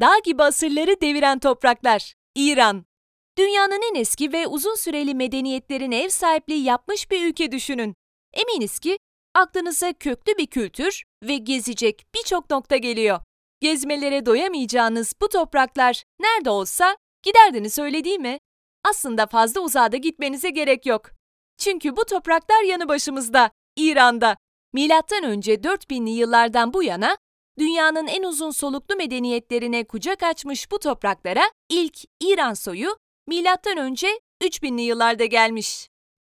Dağ gibi asırları deviren topraklar. İran. Dünyanın en eski ve uzun süreli medeniyetlerine ev sahipliği yapmış bir ülke düşünün. Eminiz ki aklınıza köklü bir kültür ve gezecek birçok nokta geliyor. Gezmelere doyamayacağınız bu topraklar nerede olsa giderdiniz öyle değil mi? Aslında fazla uzağa da gitmenize gerek yok. Çünkü bu topraklar yanı başımızda, İran'da. Milattan önce 4000'li yıllardan bu yana dünyanın en uzun soluklu medeniyetlerine kucak açmış bu topraklara ilk İran soyu önce 3000'li yıllarda gelmiş.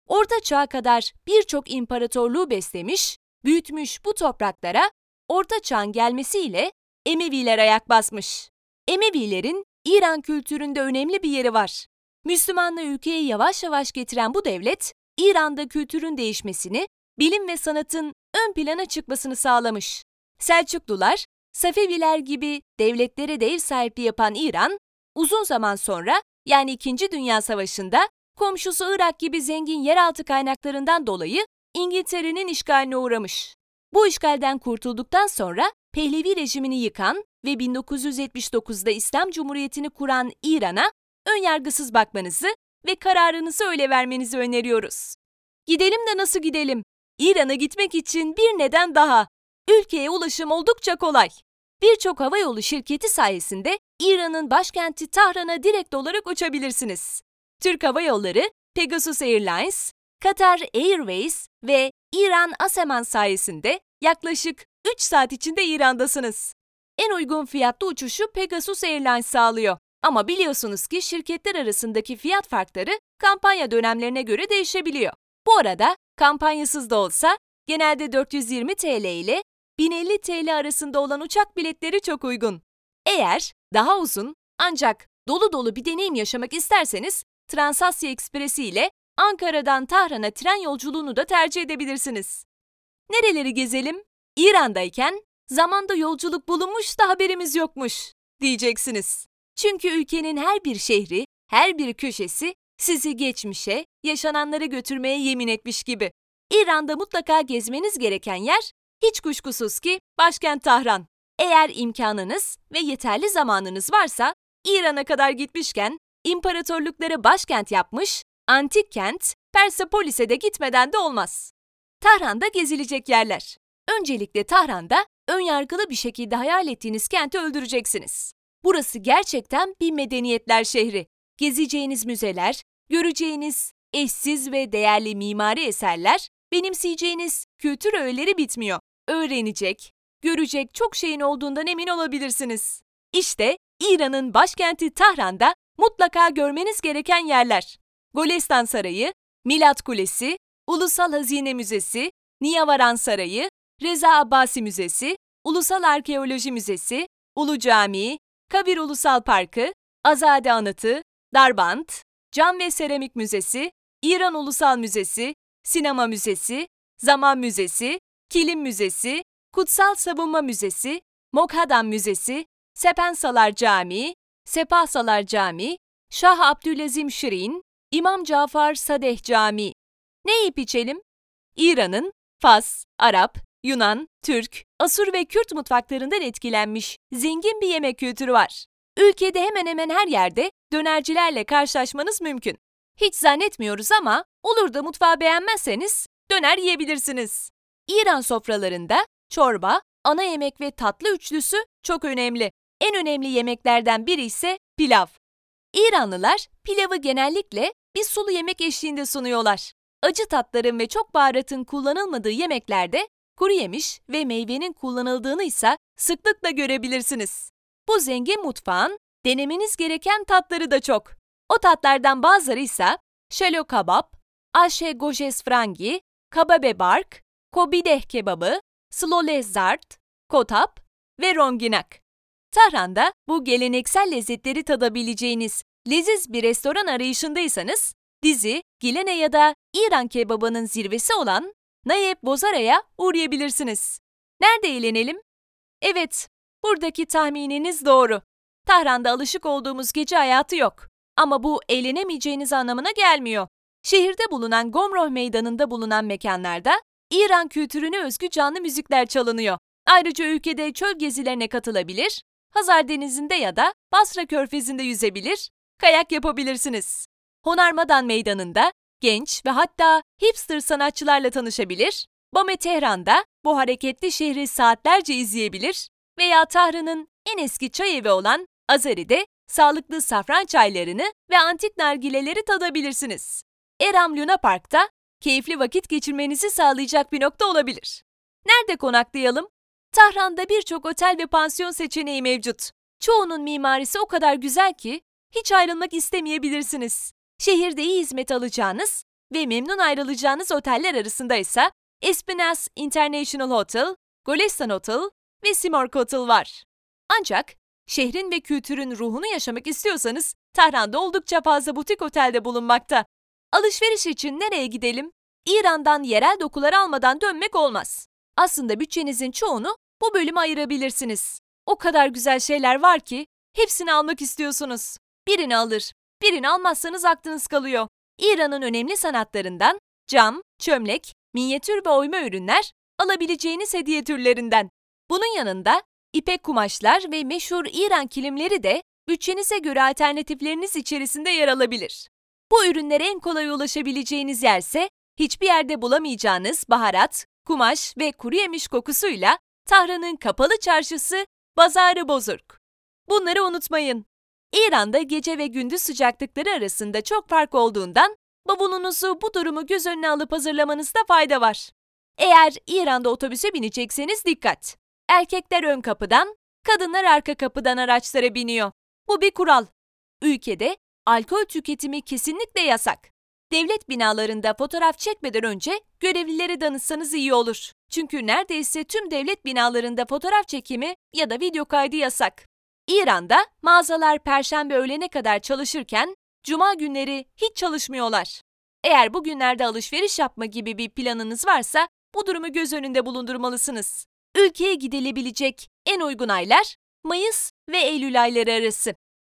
Orta Çağ'a kadar birçok imparatorluğu beslemiş, büyütmüş bu topraklara Orta Çağ'ın gelmesiyle Emeviler ayak basmış. Emevilerin İran kültüründe önemli bir yeri var. Müslümanlığı ülkeye yavaş yavaş getiren bu devlet, İran'da kültürün değişmesini, bilim ve sanatın ön plana çıkmasını sağlamış. Selçuklular, Safeviler gibi devletlere de ev sahipliği yapan İran, uzun zaman sonra yani İkinci Dünya Savaşı'nda komşusu Irak gibi zengin yeraltı kaynaklarından dolayı İngiltere'nin işgaline uğramış. Bu işgalden kurtulduktan sonra Pehlevi rejimini yıkan ve 1979'da İslam Cumhuriyeti'ni kuran İran'a önyargısız bakmanızı ve kararınızı öyle vermenizi öneriyoruz. Gidelim de nasıl gidelim? İran'a gitmek için bir neden daha. Ülkeye ulaşım oldukça kolay. Birçok havayolu şirketi sayesinde İran'ın başkenti Tahran'a direkt olarak uçabilirsiniz. Türk Hava Yolları, Pegasus Airlines, Qatar Airways ve İran Aseman sayesinde yaklaşık 3 saat içinde İran'dasınız. En uygun fiyatlı uçuşu Pegasus Airlines sağlıyor. Ama biliyorsunuz ki şirketler arasındaki fiyat farkları kampanya dönemlerine göre değişebiliyor. Bu arada kampanyasız da olsa genelde 420 TL ile 1050 TL arasında olan uçak biletleri çok uygun. Eğer daha uzun ancak dolu dolu bir deneyim yaşamak isterseniz Transasya Ekspresi ile Ankara'dan Tahran'a tren yolculuğunu da tercih edebilirsiniz. Nereleri gezelim? İran'dayken zamanda yolculuk bulunmuş da haberimiz yokmuş diyeceksiniz. Çünkü ülkenin her bir şehri, her bir köşesi sizi geçmişe, yaşananlara götürmeye yemin etmiş gibi. İran'da mutlaka gezmeniz gereken yer hiç kuşkusuz ki başkent Tahran. Eğer imkanınız ve yeterli zamanınız varsa İran'a kadar gitmişken imparatorlukları başkent yapmış, antik kent Persepolis'e de gitmeden de olmaz. Tahran'da gezilecek yerler. Öncelikle Tahran'da önyargılı bir şekilde hayal ettiğiniz kenti öldüreceksiniz. Burası gerçekten bir medeniyetler şehri. Gezeceğiniz müzeler, göreceğiniz eşsiz ve değerli mimari eserler, benimseyeceğiniz kültür öğeleri bitmiyor. Öğrenecek, görecek çok şeyin olduğundan emin olabilirsiniz. İşte İran'ın başkenti Tahran'da mutlaka görmeniz gereken yerler. Golestan Sarayı, Milat Kulesi, Ulusal Hazine Müzesi, Niyavaran Sarayı, Reza Abbasi Müzesi, Ulusal Arkeoloji Müzesi, Ulu Camii, Kabir Ulusal Parkı, Azade Anıtı, Darbant, Cam ve Seramik Müzesi, İran Ulusal Müzesi, Sinema Müzesi, Zaman Müzesi, Kilim Müzesi, Kutsal Savunma Müzesi, Mokhadam Müzesi, Sepensalar Camii, Sepahsalar Camii, Şah Abdülazim Şirin, İmam Cafer Sadeh Camii. Ne yiyip içelim? İran'ın Fas, Arap, Yunan, Türk, Asur ve Kürt mutfaklarından etkilenmiş zengin bir yemek kültürü var. Ülkede hemen hemen her yerde dönercilerle karşılaşmanız mümkün. Hiç zannetmiyoruz ama olur da mutfağı beğenmezseniz döner yiyebilirsiniz. İran sofralarında çorba, ana yemek ve tatlı üçlüsü çok önemli. En önemli yemeklerden biri ise pilav. İranlılar pilavı genellikle bir sulu yemek eşliğinde sunuyorlar. Acı tatların ve çok baharatın kullanılmadığı yemeklerde kuru yemiş ve meyvenin kullanıldığını ise sıklıkla görebilirsiniz. Bu zengin mutfağın denemeniz gereken tatları da çok. O tatlardan bazıları ise şelo kabap, aşe gojes frangi, kababe bark, kobideh kebabı, slole zart, kotap ve ronginak. Tahran'da bu geleneksel lezzetleri tadabileceğiniz leziz bir restoran arayışındaysanız, dizi, Gilene ya da İran kebabının zirvesi olan Nayeb Bozara'ya uğrayabilirsiniz. Nerede eğlenelim? Evet, buradaki tahmininiz doğru. Tahran'da alışık olduğumuz gece hayatı yok. Ama bu eğlenemeyeceğiniz anlamına gelmiyor. Şehirde bulunan Gomroh Meydanı'nda bulunan mekanlarda İran kültürüne özgü canlı müzikler çalınıyor. Ayrıca ülkede çöl gezilerine katılabilir, Hazar Denizi'nde ya da Basra Körfezi'nde yüzebilir, kayak yapabilirsiniz. Honarmadan Meydanı'nda genç ve hatta hipster sanatçılarla tanışabilir, Bame Tehran'da bu hareketli şehri saatlerce izleyebilir veya Tahran'ın en eski çay evi olan Azari'de sağlıklı safran çaylarını ve antik nargileleri tadabilirsiniz. Eram Luna Park'ta keyifli vakit geçirmenizi sağlayacak bir nokta olabilir. Nerede konaklayalım? Tahran'da birçok otel ve pansiyon seçeneği mevcut. Çoğunun mimarisi o kadar güzel ki hiç ayrılmak istemeyebilirsiniz. Şehirde iyi hizmet alacağınız ve memnun ayrılacağınız oteller arasında ise Espinas International Hotel, Golestan Hotel ve Simorg Hotel var. Ancak şehrin ve kültürün ruhunu yaşamak istiyorsanız Tahran'da oldukça fazla butik otelde bulunmakta. Alışveriş için nereye gidelim? İran'dan yerel dokular almadan dönmek olmaz. Aslında bütçenizin çoğunu bu bölüme ayırabilirsiniz. O kadar güzel şeyler var ki hepsini almak istiyorsunuz. Birini alır, birini almazsanız aklınız kalıyor. İran'ın önemli sanatlarından cam, çömlek, minyatür ve oyma ürünler alabileceğiniz hediye türlerinden. Bunun yanında ipek kumaşlar ve meşhur İran kilimleri de bütçenize göre alternatifleriniz içerisinde yer alabilir. Bu ürünlere en kolay ulaşabileceğiniz yerse hiçbir yerde bulamayacağınız baharat, kumaş ve kuru yemiş kokusuyla Tahran'ın kapalı çarşısı Bazarı Bozurg. Bunları unutmayın. İran'da gece ve gündüz sıcaklıkları arasında çok fark olduğundan bavulunuzu bu durumu göz önüne alıp hazırlamanızda fayda var. Eğer İran'da otobüse binecekseniz dikkat. Erkekler ön kapıdan, kadınlar arka kapıdan araçlara biniyor. Bu bir kural. Ülkede alkol tüketimi kesinlikle yasak. Devlet binalarında fotoğraf çekmeden önce görevlilere danışsanız iyi olur. Çünkü neredeyse tüm devlet binalarında fotoğraf çekimi ya da video kaydı yasak. İran'da mağazalar perşembe öğlene kadar çalışırken cuma günleri hiç çalışmıyorlar. Eğer bu günlerde alışveriş yapma gibi bir planınız varsa bu durumu göz önünde bulundurmalısınız. Ülkeye gidilebilecek en uygun aylar Mayıs ve Eylül ayları arası.